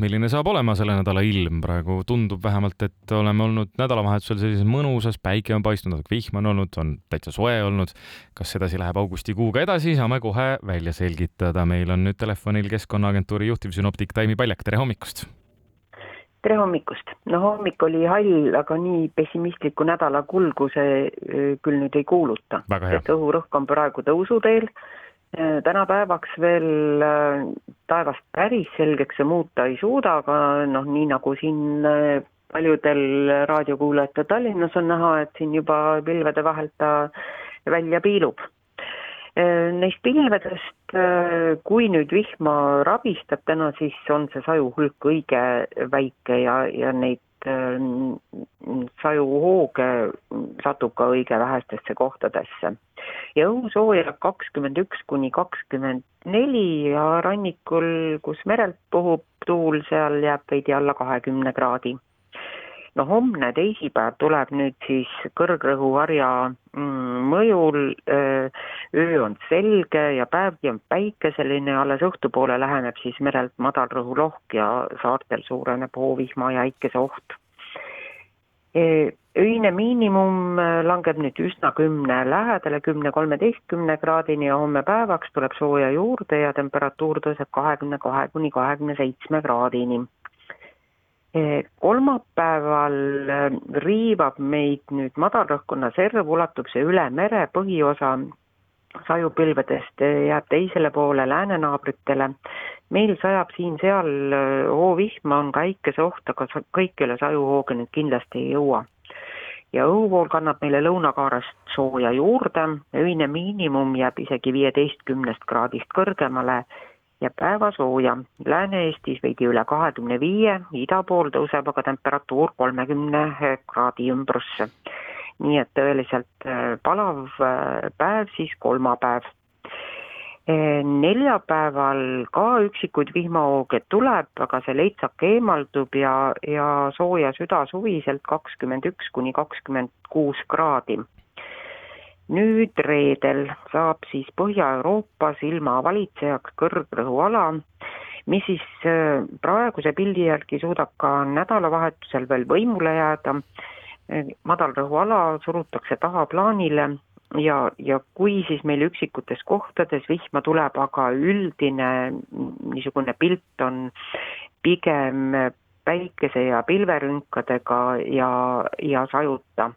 milline saab olema selle nädala ilm, praegu tundub vähemalt, et oleme olnud nädalavahetusel sellises mõnusas, päike on paistnud, natuke vihma on olnud, on täitsa soe olnud. kas sedasi läheb augustikuuga edasi, saame kohe välja selgitada. meil on nüüd telefonil Keskkonnaagentuuri juhtivsünoptik Taimi Paljak, tere hommikust! tere hommikust! no hommik oli hall, aga nii pessimistliku nädala kulgu see küll nüüd ei kuuluta. sest õhurõhk on praegu tõusuteel Äh, tänapäevaks veel äh, taevast päris selgeks see muuta ei suuda, aga noh, nii nagu siin äh, paljudel raadiokuulajatel Tallinnas on näha, et siin juba pilvede vahelt ta välja piilub. Neist pilvedest, kui nüüd vihma rabistab täna, siis on see sajuhulk õige väike ja, ja neid sajuhooge satub ka õige vähestesse kohtadesse ja õhusoojab kakskümmend üks kuni kakskümmend neli ja rannikul, kus merelt puhub tuul, seal jääb veidi alla kahekümne kraadi. no homne teisipäev tuleb nüüd siis kõrgrõhuvarja mm, mõjul, öö on selge ja päevgi on päikeseline, alles õhtupoole läheneb siis merelt madalrõhulohk ja saartel suureneb hoovihma ja äikese oht öine miinimum äh, langeb nüüd üsna kümne lähedale, kümne, kolmeteistkümne kraadini ja homme päevaks tuleb sooja juurde ja temperatuur tõuseb kahekümne kahe kuni kahekümne seitsme kraadini. kolmapäeval äh, riivab meid nüüd madalrõhkkonna serv, ulatub see üle mere, põhiosa sajupilvedest jääb teisele poole läänenaabritele. meil sajab siin-seal äh, hoovihma, on ka äikeseoht, aga kõikjale sajuhooge nüüd kindlasti ei jõua ja õhuvool kannab meile lõunakaarest sooja juurde, öine miinimum jääb isegi viieteistkümnest kraadist kõrgemale ja päevasooja. Lääne-Eestis veidi üle kahekümne viie, ida pool tõuseb aga temperatuur kolmekümne kraadi ümbrusse. nii et tõeliselt äh, palav äh, päev siis kolmapäev neljapäeval ka üksikuid vihmahooge tuleb, aga see leitsak eemaldub ja, ja sooja südasuviselt kakskümmend üks kuni kakskümmend kuus kraadi. nüüd reedel saab siis Põhja-Euroopas ilma valitsejaks kõrgrõhuala, mis siis äh, praeguse pildi järgi suudab ka nädalavahetusel veel võimule jääda. madalrõhuala surutakse tahaplaanile ja, ja kui siis meil üksikutes kohtades vihma tuleb, aga üldine niisugune pilt on pigem päikese ja pilverünkadega ja, ja sajuta.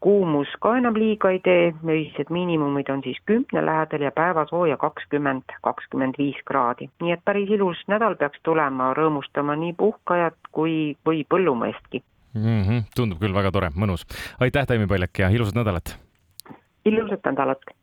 kuumus ka enam liiga ei tee, öised miinimumid on siis kümne lähedal ja päevasooja kakskümmend, kakskümmend viis kraadi, nii et päris ilus nädal peaks tulema, rõõmustama nii puhkajat kui, kui põllumeestki mm. -hmm, tundub küll väga tore, mõnus. aitäh, Taimi Paljak ja ilusat nädalat! Ilusat nädalat!